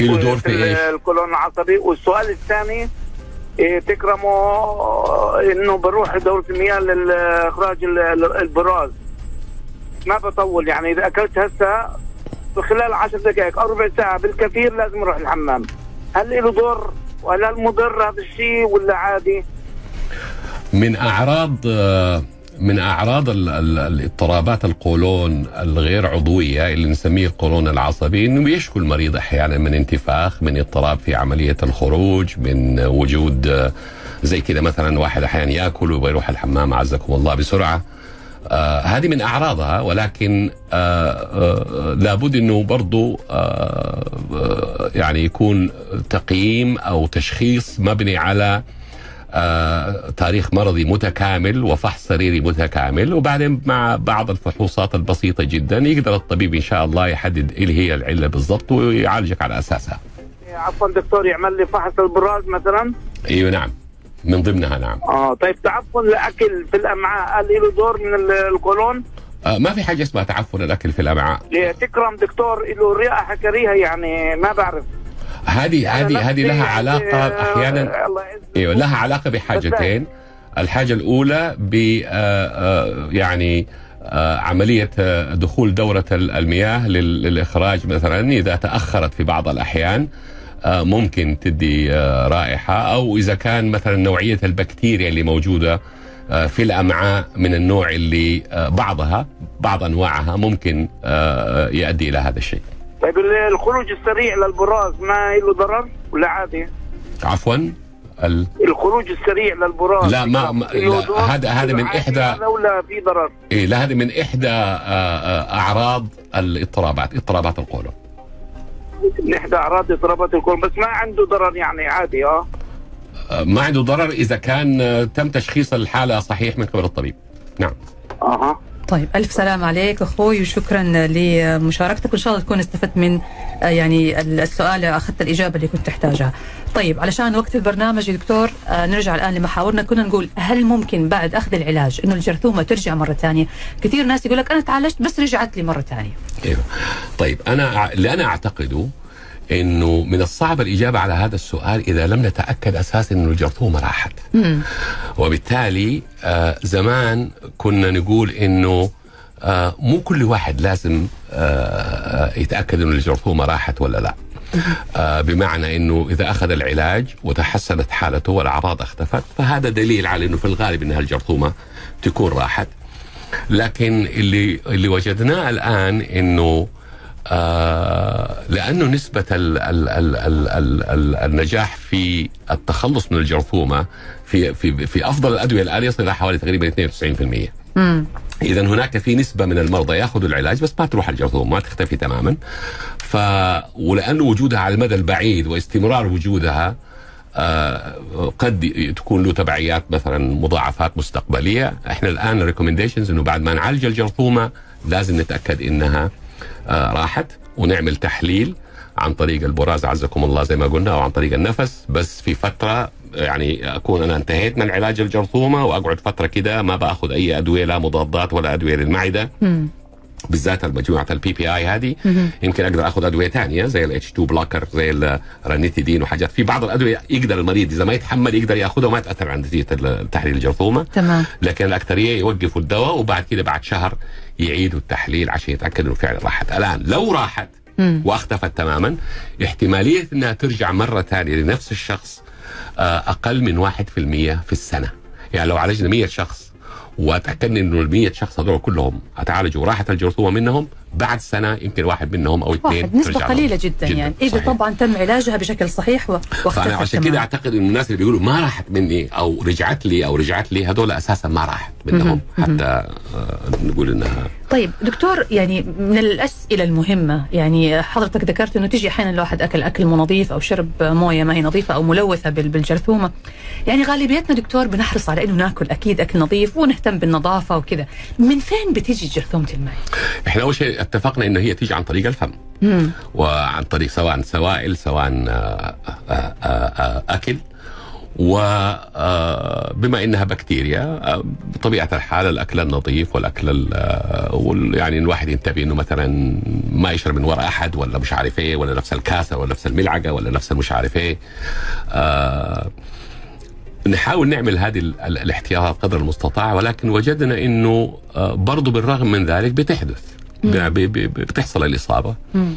له دور في إيش؟ القولون العصبي. والسؤال الثاني إيه، تكرموا إنه بروح دوره المياه لاخراج ال- ال- البراز ما بطول يعني إذا أكلت هسه خلال عشر دقائق أو ربع ساعه بالكثير لازم أروح الحمام هل له دور ولا المضر هذا الشيء ولا عادي؟ من أعراض آه، من أعراض ال- ال- الاضطرابات القولون الغير عضوية اللي نسميه القولون العصبي إنه يشكو المريض أحيانا من انتفاخ من اضطراب في عملية الخروج من وجود زي كده مثلا واحد أحيانا يأكل ويروح الحمام عزكم الله بسرعة. آه هذه من أعراضها ولكن آه آه لابد إنه برضو آه آه يعني يكون تقييم أو تشخيص مبني على تاريخ مرضي متكامل وفحص سريري متكامل وبعدين مع بعض الفحوصات البسيطة جدا يقدر الطبيب إن شاء الله يحدد إيه هي العلة بالضبط ويعالجك على أساسها. عفوا دكتور يعمل لي فحص البراز مثلا أيوه نعم من ضمنها نعم. آه طيب تعفن الأكل في الأمعاء هل له دور من ال- القولون؟ آه ما في حاجة اسمها تعفن الأكل في الأمعاء. تكرم دكتور له رئة كريهه يعني ما بعرف هذه هذه هذه لها علاقة أحيانا. إيوه لها علاقة بحاجتين. الحاجة الأولى ب آه، آه، يعني آه، عملية آه، دخول دورة ال- المياه لل- للإخراج مثلا. إذا تأخرت في بعض الأحيان آه، ممكن تدي رائحة. أو إذا كان مثلا نوعية البكتيريا اللي موجودة آه، في الأمعاء من النوع اللي بعضها بعض أنواعها ممكن يؤدي إلى هذا الشيء. طيب ال- الخروج السريع للبراز ما له ضرر ولا عادي؟ عفوا ال... الخروج السريع للبراز لا، ما- لا،؟ هذا- هذا من عادي إحدى- هذا ولا في ضرر؟ إيه لا هذه من إحدى آه، آه، أعراض الاضطرابات اضطرابات القولون من إحدى أعراض اضطرابات القولون بس ما عنده ضرر يعني عادي آه آه، ما عنده ضرر إذا كان تم تشخيص الحالة صحيح من قبل الطبيب نعم أها طيب ألف سلام عليك أخوي وشكرا لمشاركتك وإن شاء الله تكون استفدت من آه، يعني السؤال أخذت الإجابة اللي كنت تحتاجها. طيب علشان وقت البرنامج يا دكتور آه، نرجع الآن لمحاورنا. كنا نقول هل ممكن بعد أخذ العلاج إنه الجرثومة ترجع مرة ثانية؟ كثير ناس يقول لك أنا تعالجت بس رجعت لي مرة ثانية. أيوه. طيب أنا اللي أنا أعتقده إنه من الصعب الإجابة على هذا السؤال إذا لم نتأكد أساسا إنه الجرثومة راحت. وبالتالي آه زمان كنا نقول إنه آه مو كل واحد لازم آه يتأكد إنه الجرثومة راحت ولا لا. آه بمعنى إنه إذا أخذ العلاج وتحسنت حالته والأعراض اختفت فهذا دليل على إنه في الغالب إنها الجرثومة تكون راحت. لكن اللي اللي وجدناه الآن إنه آه لأنه نسبة ال ال ال ال ال ال النجاح في التخلص من الجرثومة في في في أفضل الأدوية الان يصل إلى حوالي تقريبا 92% مم. اذا هناك في نسبة من المرضى ياخذوا العلاج بس ما تروح الجرثومة ما تختفي تماما ف ولأنه وجودها على المدى البعيد واستمرار وجودها آه قد تكون له تبعيات مثلا مضاعفات مستقبلية إحنا الآن ال recommendations إنه بعد ما نعالج الجرثومة لازم نتأكد إنها راحت ونعمل تحليل عن طريق البراز عزكم الله زي ما قلنا أو عن طريق النفس بس في فترة يعني أكون أنا انتهيت من علاج الجرثومة وأقعد فترة كده ما بأخذ أي أدوية لا مضادات ولا أدوية للمعدة. بالذات مجموعه ال PPI هذه. يمكن أقدر آخذ أدوية ثانية زي الاتش 2 بلوكر زي الرانيتيدين وحاجات. في بعض الأدوية يقدر المريض إذا ما يتحمل يقدر يأخذها وما تأثر عن نتيجة تحليل الجرثومة. تمام. لكن الأكثرية يوقفوا الدواء وبعد كده بعد شهر يعيدوا التحليل عشان يتأكد إنه فعلا راحت. الآن لو راحت. واختفت تماما احتمالية إنها ترجع مرة ثانية لنفس الشخص آه، أقل من 1% في السنة. يعني لو عالجنا 100 شخص واتاكدنا إنه ال 100 شخص هذول كلهم اتعالجوا وراحت الجرثومة منهم بعد سنة يمكن واحد منهم أو اثنين لهم. قليلة جدا, جداً، يعني. إذا صحيح. طبعا تم علاجها بشكل صحيح و- فأنا واختفت عشان. كده أعتقد ان الناس اللي بيقولوا ما راحت مني أو رجعت لي أو رجعت لي هذول أساسا ما راحت منهم. حتى آه، نقول إنها طيب دكتور يعني من الأسئلة المهمة يعني حضرتك ذكرت إنه تجي أحيانا الواحد أكل أكل مو نظيف أو شرب موية ما هي نظيفة أو ملوثة بال- بالجرثومة. يعني غالبيتنا دكتور بنحرص على إنه ناكل أكيد أكل نظيف ونهتم بالنظافة وكذا. من فين بتيجي جرثومة المعده إحنا أول شيء اتفقنا انه هي تيجي عن طريق الفم. مم. وعن طريق سواء سوائل سواء آه، آه، آه، أكل. وبما إنها بكتيريا بطبيعه الحال الأكل النظيف والأكل ال- وال- يعني الواحد ينتبه إنه مثلا ما يشرب من وراء أحد ولا مش عارف إيه ولا نفس الكاسة ولا نفس الملعقة ولا نفس المش عارف إيه. نحاول نعمل هذه ال- ال- الاحتياطات قدر المستطاع ولكن وجدنا إنه برضو بالرغم من ذلك بتحدث. بتحصل الإصابة. مم.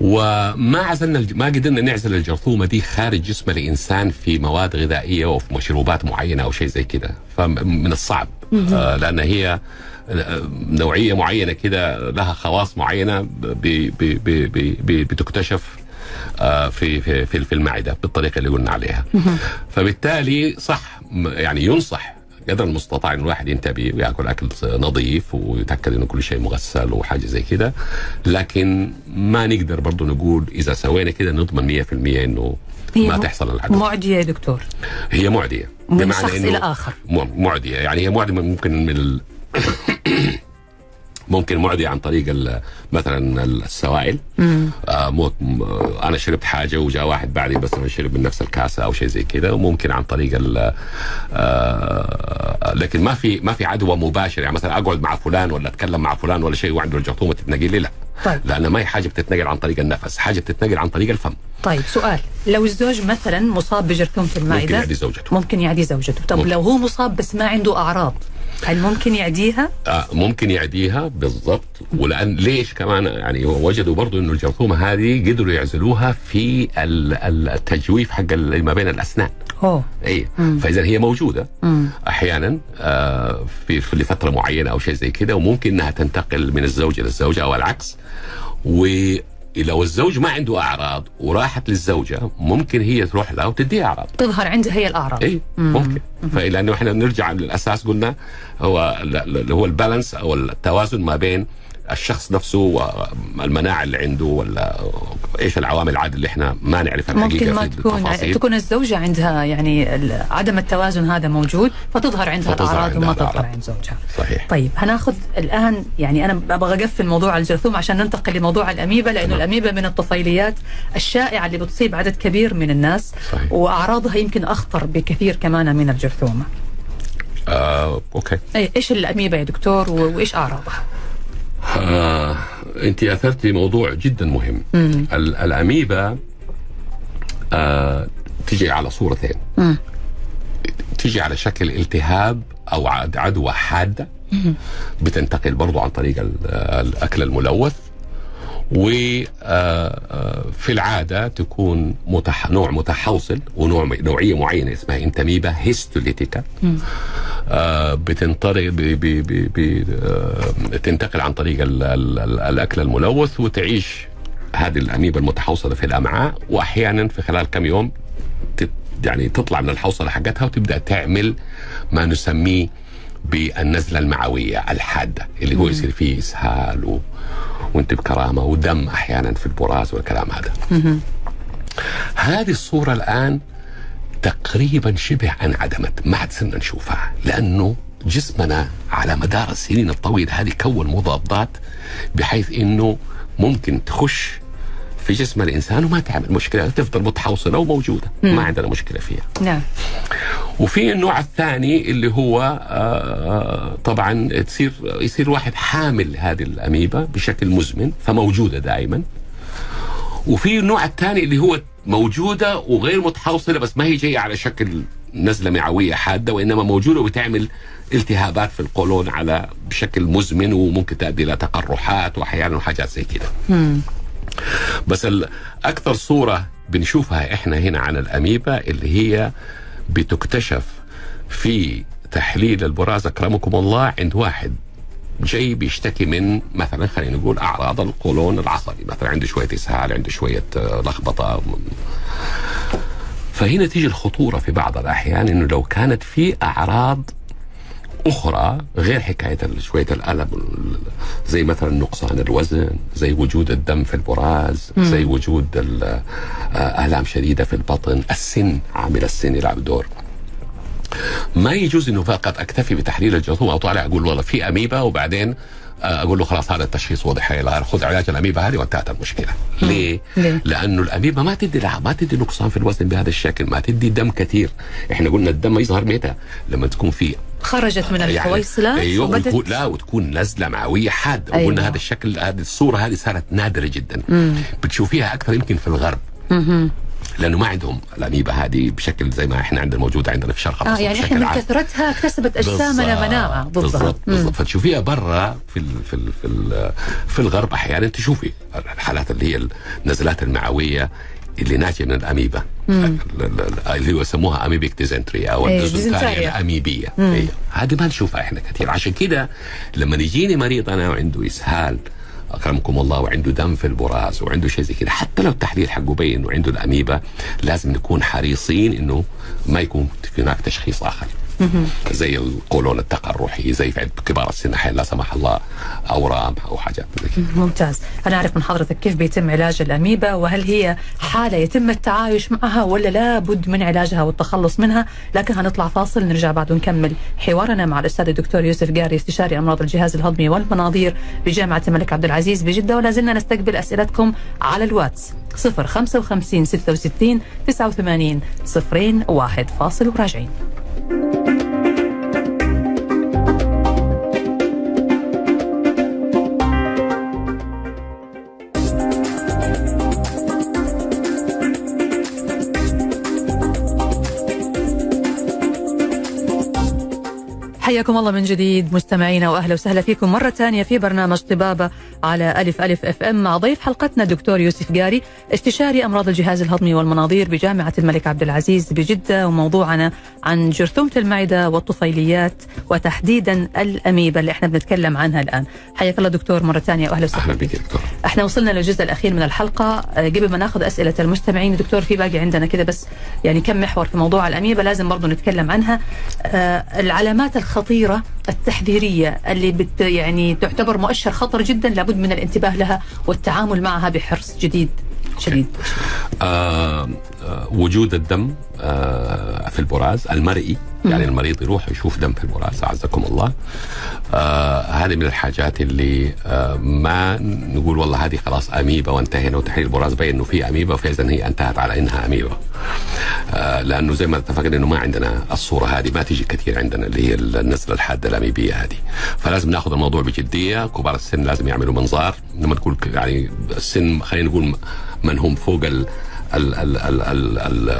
وما عزلنا الج- ما قدرنا نعزل الجرثومة دي خارج جسم الإنسان في مواد غذائية أو في مشروبات معينة أو شيء زي كده. فمن الصعب. آه لأن هي آه، نوعية معينة كده لها خواص معينة ب- ب- ب- ب- ب- بتكتشف آه، في في في المعدة بالطريقة اللي قلنا عليها. فبالتالي صح يعني ينصح قدر المستطاع إن الواحد ينتبه ويأكل أكل نظيف ويتأكد إنه كل شيء مغسل وحاجة زي كده. لكن ما نقدر برضه نقول إذا سوينا كده نضمن 100% إنه ما تحصل العدوى معدية يا دكتور. هي معدية. من شخص إلى آخر. معدية. يعني هي معدية ممكن من ال... ممكن معديه عن طريق مثلا السوائل. آه مو آه، أنا شربت حاجة وجاء واحد بعدي بس شرب من نفس الكاسة أو شيء زي كذا وممكن عن طريق ال آه لكن ما في ما في عدوى مباشره يعني مثلا أقعد مع فلان ولا أتكلم مع فلان ولا شيء وعنده الجرثومة تتنقل لي لا. طيب. لأن ما هي حاجة بتتنقل عن طريق النفس حاجة بتتنقل عن طريق الفم. طيب سؤال. لو الزوج مثلا مصاب بجرثومة ممكن المعده يعدي زوجته. ممكن يعدي زوجته. طب ممكن. لو هو مصاب بس ما عنده أعراض هل ممكن يعديها؟ آه ممكن يعديها بالضبط. ولأن ليش كمان؟ يعني وجدوا برضو إنه الجرثومة هذه قدروا يعزلوها في ال- ال- التجويف حق ما بين الأسنان. أوه. اي. فإذا هي موجودة. مم. أحيانا آه في في لفترة معينة أو شيء زي كده وممكن إنها تنتقل من الزوج إلى الزوجة أو العكس. ولو الزوج ما عنده أعراض وراحت للزوجة ممكن هي تروح لها وتديها أعراض. تظهر عندها هي الأعراض. اي مم. ممكن. فلانه إحنا نرجع للأساس قلنا هو اللي هو البالانس أو التوازن ما بين الشخص نفسه والمناعة اللي عنده ولا إيش العوامل العادة اللي إحنا ما نعرفها ممكن ما تكون التفاصيل؟ تكون الزوجة عندها يعني عدم التوازن هذا موجود فتظهر عندها عندها وما تظهر. عند زوجها. صحيح. طيب هناخذ الآن يعني أنا أبغى أقفل موضوع الجرثومة عشان ننتقل لموضوع الأميبا لأنه تمام. الأميبا من الطفيليات الشائعة اللي بتصيب عدد كبير من الناس صحيح. وأعراضها يمكن أخطر بكثير كمان من الجرثومة. آه، okay. أي إيش الأميبا يا دكتور؟ و- وإيش أعراضها؟ آه، انت اثرتي موضوع جدا مهم. مم. ال- الاميبا آه، تجي على صورتين. مم. تجي على شكل التهاب أو عد- عدوى حادة. بتنتقل برضو عن طريق ال- الأكل الملوث. وفي العادة تكون متح... نوع متحوصل ونوع نوعية معينة اسمها انتميبا هيستوليتيكا. آه ب... ب... ب... ب... آه تنتقل عن طريق ال... ال... ال- الأكل الملوث وتعيش هذه الأميبا المتحوصلة في الأمعاء. وأحيانا في خلال كم يوم تت... يعني تطلع من الحوصلة حقتها وتبدأ تعمل ما نسميه بالنزلة المعوية الحادة اللي هو يصير فيه إسهال و... وانت بكرامة ودم أحيانا في البراز والكلام هذا. هذه الصورة الآن تقريبا شبه انعدمت ما عاد صرنا نشوفها لأنه جسمنا على مدار السنين الطويلة هذه كون مضادات بحيث أنه ممكن تخش في جسم الإنسان وما تعمل مشكلة تفضل متحوصلة وموجودة ما عندنا مشكلة فيها. نعم. وفي النوع الثاني اللي هو آه، طبعا تصير يصير واحد حامل هذه الاميبا بشكل مزمن فموجودة دائما وفي النوع الثاني اللي هو موجودة وغير متحوصلة بس ما هي جاية على شكل نزلة معوية حادة وإنما موجودة وبتعمل التهابات في القولون على بشكل مزمن وممكن تؤدي إلى تقرحات واحيانا وحاجات زي كده. بس أكثر صورة بنشوفها إحنا هنا عن الاميبا اللي هي بتكتشف في تحليل البراز أكرمكم الله عند واحد جاي بيشتكي من مثلا خلينا نقول أعراض القولون العصبي مثلا عنده شوية إسهال عنده شوية آه، لخبطة. فهنا تيجي الخطورة في بعض الأحيان إنه لو كانت في أعراض أخرى غير حكاية شوية الألم زي مثلا نقصان الوزن زي وجود الدم في البراز زي وجود ال- آه، الام شديدة في البطن السن عامل السن يلعب دور ما يجوز إنه فقط أكتفي بتحليل الجرثومة أو طالع أقول والله في أميبا وبعدين آه، أقول له خلاص هذا التشخيص واضح خذ علاج الأميبا هذه وانتهت المشكلة. ليه؟ ليه؟ لأنه الأميبا ما تدي لها ما تدي نقصان في الوزن بهذا الشكل، ما تدي دم كثير، إحنا قلنا الدم يظهر متى؟ لما تكون في خرجت من يعني الحويصلات أيوه وبدت وتكون لا وتكون نزله معويه حادة أيوة. وقلنا هذا الشكل هذه الصورة هذه صارت نادرة جدا. بتشوفيها أكثر يمكن في الغرب. لأنه ما عندهم الاميبا هذه بشكل زي ما إحنا عندنا موجودة عندنا في الشرق آه الأوسط يعني بشكل إحنا من. كثرتها اكتسبت أجسامنا مناعه بالضبط مم. بالضبط. فتشوفيها برا في ال في ال في ال في الغرب أحيانا تشوفي الحالات اللي هي النزلات المعوية اللي ناتجه من الاميبا ال- ال- ال- اللي هو يسموها amoebic dysentery أو إيه، الديزنتريا ديزنتريا. الاميبيه إيه. هذه ما نشوفها إحنا كثير. عشان كده لما يجيني مريض أنا وعنده إسهال أكرمكم الله وعنده دم في البراز وعنده شيء زي كده حتى لو التحليل حقه بين انه عنده الاميبا لازم نكون حريصين إنه ما يكون في هناك تشخيص آخر. زي القولون التقرحي زي في عند كبار السن لا سمح الله اورام أو حاجات ممتاز. أنا أعرف من حضرتك كيف بيتم علاج الأميبا وهل هي حالة يتم التعايش معها ولا لا بد من علاجها والتخلص منها؟ لكن هنطلع فاصل نرجع بعد ونكمل حوارنا مع الأستاذ الدكتور يوسف قاري استشاري أمراض الجهاز الهضمي والمناظير بجامعة الملك عبد العزيز بجدة. ولا زلنا نستقبل أسئلتكم على الواتس 055 66 89 صفرين واحد فاصل وراجعين. حياكم الله من جديد مستمعينا وأهلا وسهلا فيكم مرة ثانية في برنامج طبابة على ألف ألف أف أم. مع ضيف حلقتنا دكتور يوسف قاري استشاري أمراض الجهاز الهضمي والمناظير بجامعة الملك عبد العزيز بجدة وموضوعنا عن جرثومة المعدة والطفيليات وتحديدا الأميبا اللي إحنا بنتكلم عنها الآن. حياك الله دكتور مرة ثانية وأهلا وسهلا أهلا. بك دكتور. إحنا وصلنا للجزء الأخير من الحلقة. آه، قبل ما ناخذ أسئلة المستمعين دكتور في باقي عندنا كده بس يعني كم محور في موضوع الأميبا لازم برضو نتكلم عنها. آه، العلامات الخطيره التحذيرية اللي بت يعني تعتبر مؤشر خطر جدا لابد من الانتباه لها والتعامل معها بحرص جديد. شديد. آه آه وجود الدم آه في البراز المرئي يعني المريض يروح يشوف دم في البراز أعزكم الله. آه هذه من الحاجات اللي آه ما نقول والله هذه خلاص اميبا وانتهينا وتحليل البراز بين إنه في اميبا فاذا هي انتهت على إنها اميبا آه لأنه زي ما اتفقنا إنه ما عندنا الصورة هذه ما تيجي كثير عندنا اللي هي النزله الحادة الأميبية هذه. فلازم ناخذ الموضوع بجدية كبار السن لازم يعملوا منظار. لما تقول يعني السن خلينا نقول من هم فوق ال ال ال ال ال ال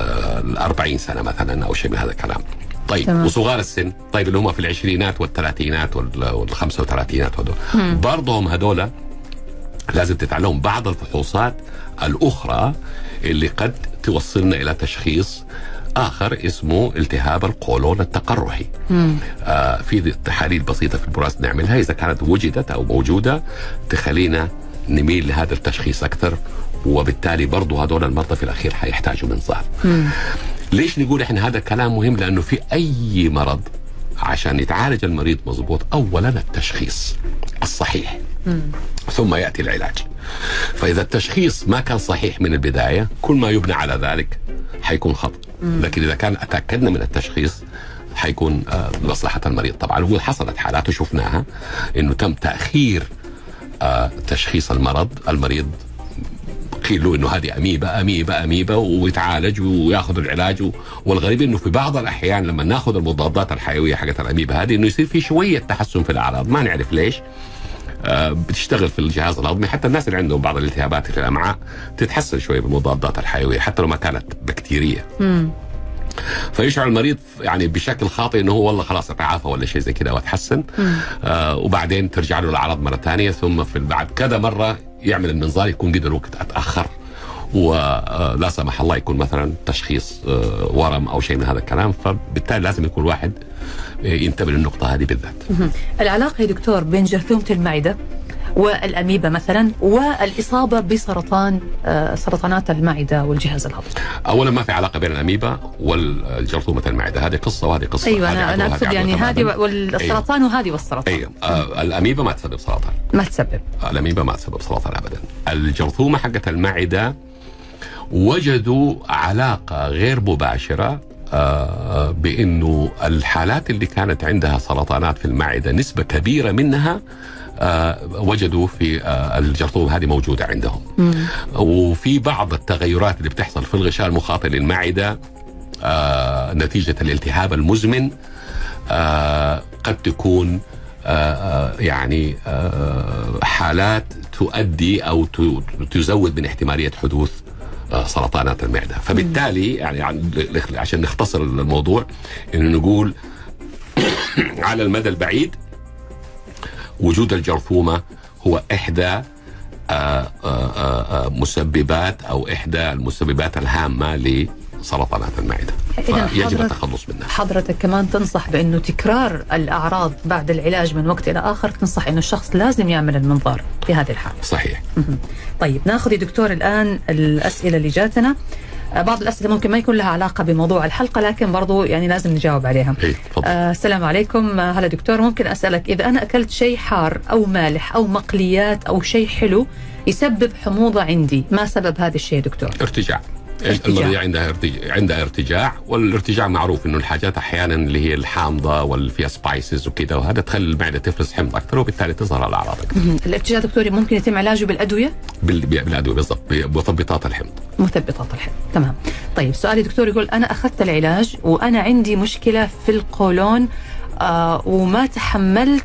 ال 40 سنة مثلا أو شيء من هذا الكلام. طيب تمام. وصغار السن. طيب اللي هم في العشرينات والثلاثينات وال- والخمسة وثلاثينات هذول برضهم هذول لازم تتعلم بعض الفحوصات الأخرى اللي قد توصلنا إلى تشخيص آخر اسمه التهاب القولون التقرحي. آه في تحاليل بسيطة في البراز نعملها. إذا كانت وجدت أو موجودة تخلينا نميل لهذا التشخيص أكثر وبالتالي برضو هذول المرضى في الأخير حيحتاجوا منظار ليش نقول إحنا هذا كلام مهم؟ لأنه في أي مرض عشان يتعالج المريض مضبوط اولا التشخيص الصحيح. ثم يأتي العلاج. فإذا التشخيص ما كان صحيح من البداية كل ما يبنى على ذلك حيكون خطأ. لكن إذا كان تاكدنا من التشخيص حيكون آه، لمصلحه المريض. طبعا وحصلت حالات وشفناها إنه تم تأخير آه، تشخيص المرض المريض قيل له إنه هذه اميبا اميبا اميبا ويتعالج وياخذ العلاج. والغريب إنه في بعض الأحيان لما ناخذ المضادات الحيوية حقت الاميبا هذه إنه يصير في شوية تحسن في الأعراض. ما نعرف ليش. آه، بتشتغل في الجهاز الهضمي. حتى الناس اللي عندهم بعض الالتهابات في الأمعاء تتحسن شوية بالمضادات الحيوية حتى لو ما كانت بكتيرية. فيشعر المريض يعني بشكل خاطئ إنه هو والله خلاص أتعافى ولا شيء زي كذا واتحسن آه وبعدين ترجع له الأعراض مرة ثانية ثم في بعد كذا مرة يعمل المنظار يكون قد الوقت أتأخر ولا سمح الله يكون مثلا تشخيص آه، ورم أو شيء من هذا الكلام فبالتالي لازم يكون واحد آه، ينتبه للنقطة هذه بالذات. العلاقة يا دكتور بين جرثومة المعدة والاميبا مثلا والإصابة بسرطان آه، سرطانات المعدة والجهاز الهضمي. اولا ما في علاقة بين الاميبا والجرثومة المعدة. هذه قصة وهذه قصة. أيوه أنا أنا أقصد يعني. هذه والسرطان وهذه والسرطان. أيوه. آه الاميبا ما تسبب سرطان. ما تسبب. الاميبا ما تسبب سرطان ابدا. الجرثومة حقت المعدة وجدوا علاقة غير مباشرة آه، بأنه الحالات اللي كانت عندها سرطانات في المعدة نسبة كبيرة منها وجدوا في آه، الجرثومة هذه موجودة عندهم. وفي بعض التغيرات اللي بتحصل في الغشاء المخاطي للمعده آه، نتيجة الالتهاب المزمن آه، قد تكون آه، آه، يعني آه، حالات تؤدي أو تزود من احتمالية حدوث آه، سرطانات المعدة، فبالتالي يعني عن- عشان نختصر الموضوع انه نقول على المدى البعيد وجود الجرثومة هو إحدى آه، آه، آه، مسببات أو إحدى المسببات الهامة لسرطانات المعدة حضرتك- التخلص منها حضرتك كمان تنصح بأنه تكرار الأعراض بعد العلاج من وقت إلى آخر تنصح إنه الشخص لازم يعمل المنظار في هذه الحالة. صحيح طيب ناخذ يا دكتور الآن الأسئلة اللي جاتنا آه، بعض الأسئلة ممكن ما يكون لها علاقة بموضوع الحلقة لكن برضو يعني لازم نجاوب عليها. تفضل آه السلام عليكم آه، هلا دكتور ممكن أسألك إذا أنا أكلت شيء حار أو مالح أو مقليات أو شيء حلو يسبب حموضة عندي، ما سبب هذا الشيء دكتور؟ ارتجاع. المريض عندها ارتجاع عندها ارتجاع والارتجاع معروف إنه الحاجات أحيانا اللي هي الحامضة واللي فيها سبايسز وكذا وهذا تخلي المعدة تفرز حمض أكثر وبالتالي تظهر الأعراض. الارتجاع دكتوري ممكن يتم علاجه بالأدوية؟ بال- بالأدوية بالضبط بمثبطات الحمض. مثبطات الحمض. تمام. طيب سؤالي دكتور يقول أنا أخذت العلاج وأنا عندي مشكلة في القولون آه وما تحملت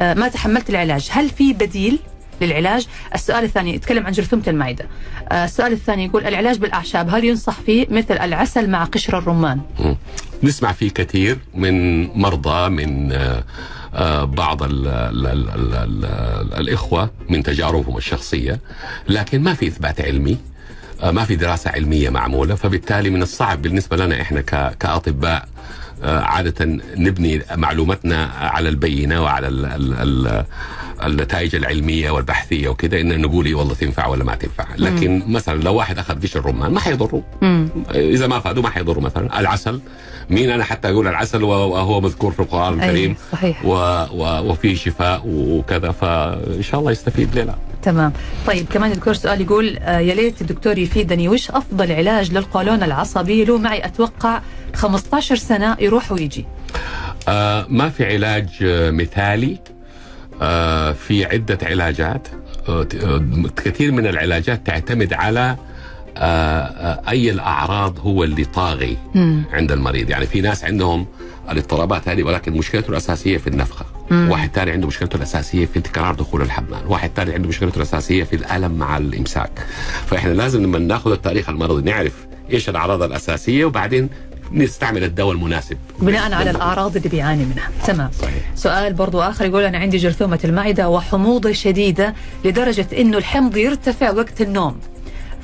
آه ما تحملت العلاج. هل في بديل؟ للعلاج. السؤال الثاني يتكلم عن جرثومة المعدة. آه السؤال الثاني يقول العلاج بالأعشاب هل ينصح فيه مثل العسل مع قشر الرمان. نسمع فيه كثير من مرضى من آه، آه، بعض ال ال ال ال ال الإخوة من تجاربهم الشخصية لكن ما في إثبات علمي ما في دراسة علمية معمولة فبالتالي من الصعب بالنسبة لنا إحنا كأطباء عادة نبني معلوماتنا على البينة وعلى ال ال ال النتائج العلمية والبحثية وكذا إن نقول إيه والله تنفع ولا ما تنفع. لكن مثلا لو واحد أخذ قشر الرمان ما حيضره. مم. إذا ما فادوا ما حيضروا مثلا. العسل مين أنا حتى أقول العسل وهو مذكور في القرآن الكريم صحيح. و و وفيه شفاء وكذا فإن شاء الله يستفيد لا تمام. طيب كمان الدكتور سؤال يقول آه يا ليت الدكتور يفيدني وش أفضل علاج للقولون العصبي. له معي أتوقع 15 سنة يروح ويجي. آه ما في علاج آه مثالي. في عدة علاجات. آه آه، كثير من العلاجات تعتمد على آه آه أي الأعراض هو اللي طاغي مم. عند المريض. يعني في ناس عندهم الاضطرابات هذه ولكن مشكلته الأساسية في النفخة. واحد ثاني عنده مشكلته الأساسية في تكرار دخول الحمام. واحد ثاني عنده مشكلته الأساسية في الألم مع الإمساك. فإحنا لازم لما ناخذ التاريخ المرضي نعرف إيش الأعراض الأساسية وبعدين نستعمل الدواء المناسب. بناء على الأعراض اللي بيعاني منها. تمام. صحيح. سؤال برضو آخر يقول أنا عندي جرثومة المعدة وحموضة شديدة لدرجة إنه الحمض يرتفع وقت النوم.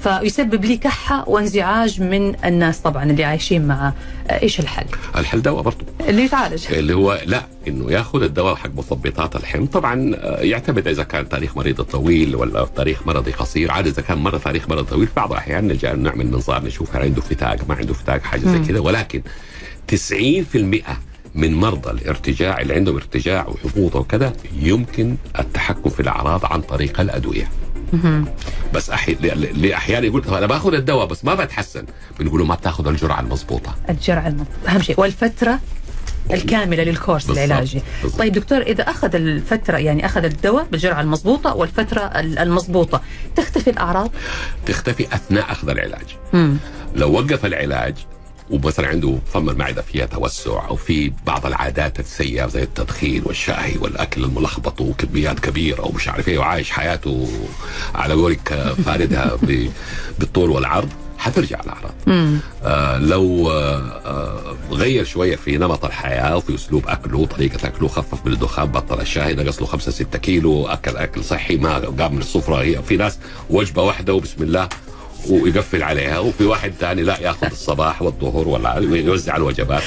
فيسبب لي كحة وانزعاج من الناس. طبعا اللي عايشين معه آه، إيش الحل؟ الحل دواء برضه اللي يتعالج. اللي هو لا إنه ياخذ الدواء حق مثبطات الحمض. طبعا آه، يعتمد إذا كان تاريخ مريض طويل ولا تاريخ مرضي قصير. عاد إذا كان مره تاريخ مرض طويل بعض الأحيان نلجأ نعمل منظار نشوف هل عنده فتاق ما عنده فتاق حاجة زي كذا. ولكن 90% من مرضى الارتجاع اللي عندهم ارتجاع وحبوط وكذا يمكن التحكم في الأعراض عن طريق الأدوية. بس أحي... لاحيان يقول أنا باخذ الدواء بس ما بتحسن بنقول له ما بتاخذ الجرعة المضبوطة الجرعة الم... أهم شيء والفترة الكاملة للكورس بالضبط. العلاجي بالضبط. طيب دكتور إذا أخذ الفترة يعني أخذ الدواء بالجرعة المضبوطة والفترة ال- المضبوطة تختفي الأعراض تختفي أثناء أخذ العلاج مم. لو وقف العلاج ومثلا عنده فم المعده فيها توسع أو في بعض العادات السيئة زي التدخين والشاي والأكل الملخبط وكميات كبيرة ومش عارف إيه وعايش حياته على قولك فاردها بالطول والعرض حترجع الاعراض. آه لو آه آه غير شوية في نمط الحياة وفي أسلوب أكله طريقة أكله خفف من الدخان بطل الشاي نقص له 5 6 كيلو أكل أكل صحي ما قام من السفرة هي في ناس وجبة واحدة وبسم الله ويقفل عليها وفي واحد ثاني لا ياخذ الصباح والظهر ولا يوزع الوجبات.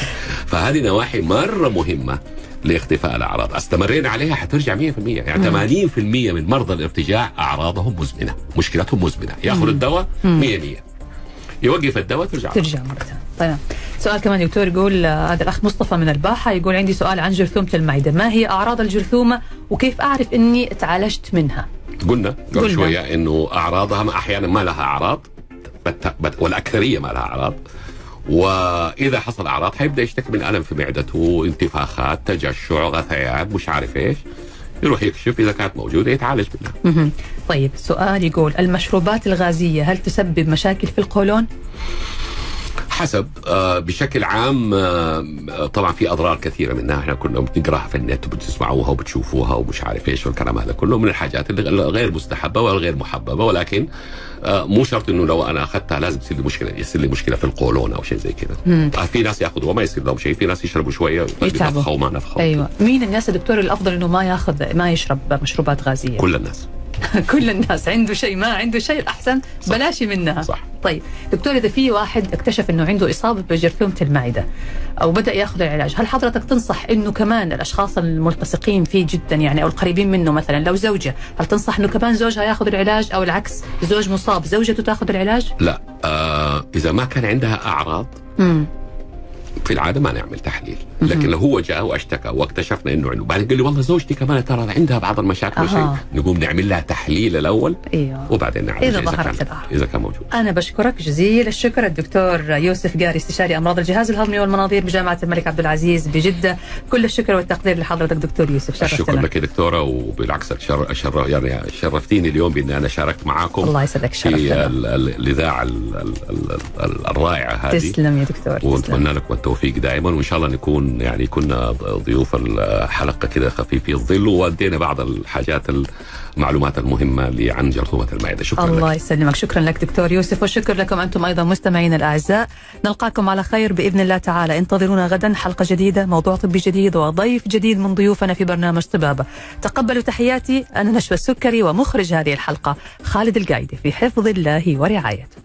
فهذه نواحي مرة مهمة لاختفاء الأعراض. استمرينا عليها حترجع 100% يعني 80% من مرضى الارتجاع أعراضهم مزمنة مشكلتهم مزمنة. ياخذ الدواء 100 100 يوقف الدواء ترجع. ترجع مرة ثانية. طيب. سؤال كمان دكتور يقول آه، هذا الأخ مصطفى من الباحة يقول عندي سؤال عن جرثومة المعدة. ما هي أعراض الجرثومة وكيف أعرف إني تعالجت منها؟ قلنا قبل. شوية إنه أعراضها ما- أحيانا ما لها أعراض بت بت والأكثرية ما لها أعراض وإذا حصل أعراض حيبدأ يشتكي من ألم في معدته انتفاخات تجشع غثيان مش عارف إيش يروح يكشف إذا كانت موجودة يتعالج منها. طيب سؤال يقول المشروبات الغازية هل تسبب مشاكل في القولون؟ حسب آه بشكل عام آه طبعا في أضرار كثيرة منها. إحنا كنا بنقراها في النت وبتسمعوها وبتشوفوها ومش عارف إيش والكلام هذا كله من الحاجات اللي غير مستحبة والغير محببة. ولكن آه مو شرط إنه لو أنا أخذتها لازم تصير لي مشكلة يصير لي مشكلة في القولون أو شيء زي كذا. آه في ناس يأخذوا وما يصير لهم شيء في ناس يشربوا شوية يتعبوا. وما نفخوا أيوه. مين الناس يا دكتور الأفضل إنه ما ياخذ ما يشرب مشروبات غازية؟ كل الناس. كل الناس عنده شيء ما عنده شيء الأحسن صح. بلاش منها صح. طيب دكتور إذا في واحد اكتشف إنه عنده إصابة بجرثومه المعدة أو بدأ يأخذ العلاج هل حضرتك تنصح إنه كمان الأشخاص الملتصقين فيه جدا يعني أو القريبين منه مثلا لو زوجة هل تنصح إنه كمان زوجها يأخذ العلاج أو العكس زوج مصاب زوجته تأخذ العلاج لا آه إذا ما كان عندها أعراض امم في العادة ما نعمل تحليل. لكن لو هو جاء واشتكى واكتشفنا إنه عنده بعدين قال لي والله زوجتي كمان ترى عندها بعض المشاكل أها. وشيء نقوم نعمل لها تحليل الأول إيوه. وبعدين نعالج إذا إذا الأعراض. إذا كان موجود. أنا بشكرك جزيل الشكر الدكتور يوسف قاري استشاري أمراض الجهاز الهضمي والمناظير بجامعة الملك عبد العزيز بجدة. كل الشكر والتقدير لحضرتك دكتور يوسف. شرفتنا لك. يا دكتورة وبالعكس شر شر يعني شرفتيني اليوم بان أنا شاركت معاكم الله يسعدك. في شرفتنا ال- الإذاعة ال- ال- ال- ال- الرائعة هذه. تسلم يا دكتور ونتمنى لكم التوفيق دائما وإن شاء الله نكون يعني كنا ضيوف الحلقة كده خفيفي الظل وادينا بعض الحاجات المعلومات المهمة اللي عن جرثومة المعده شكرا الله لك يسلمك. شكرا لك دكتور يوسف والشكر لكم أنتم أيضا مستمعينا الأعزاء. نلقاكم على خير بإذن الله تعالى. انتظرونا غدا حلقة جديدة موضوع طبي جديد وضيف جديد من ضيوفنا في برنامج طبابة تقبلوا تحياتي أنا نشوى السكري ومخرج هذه الحلقة خالد القايدي في حفظ الله ورعايته.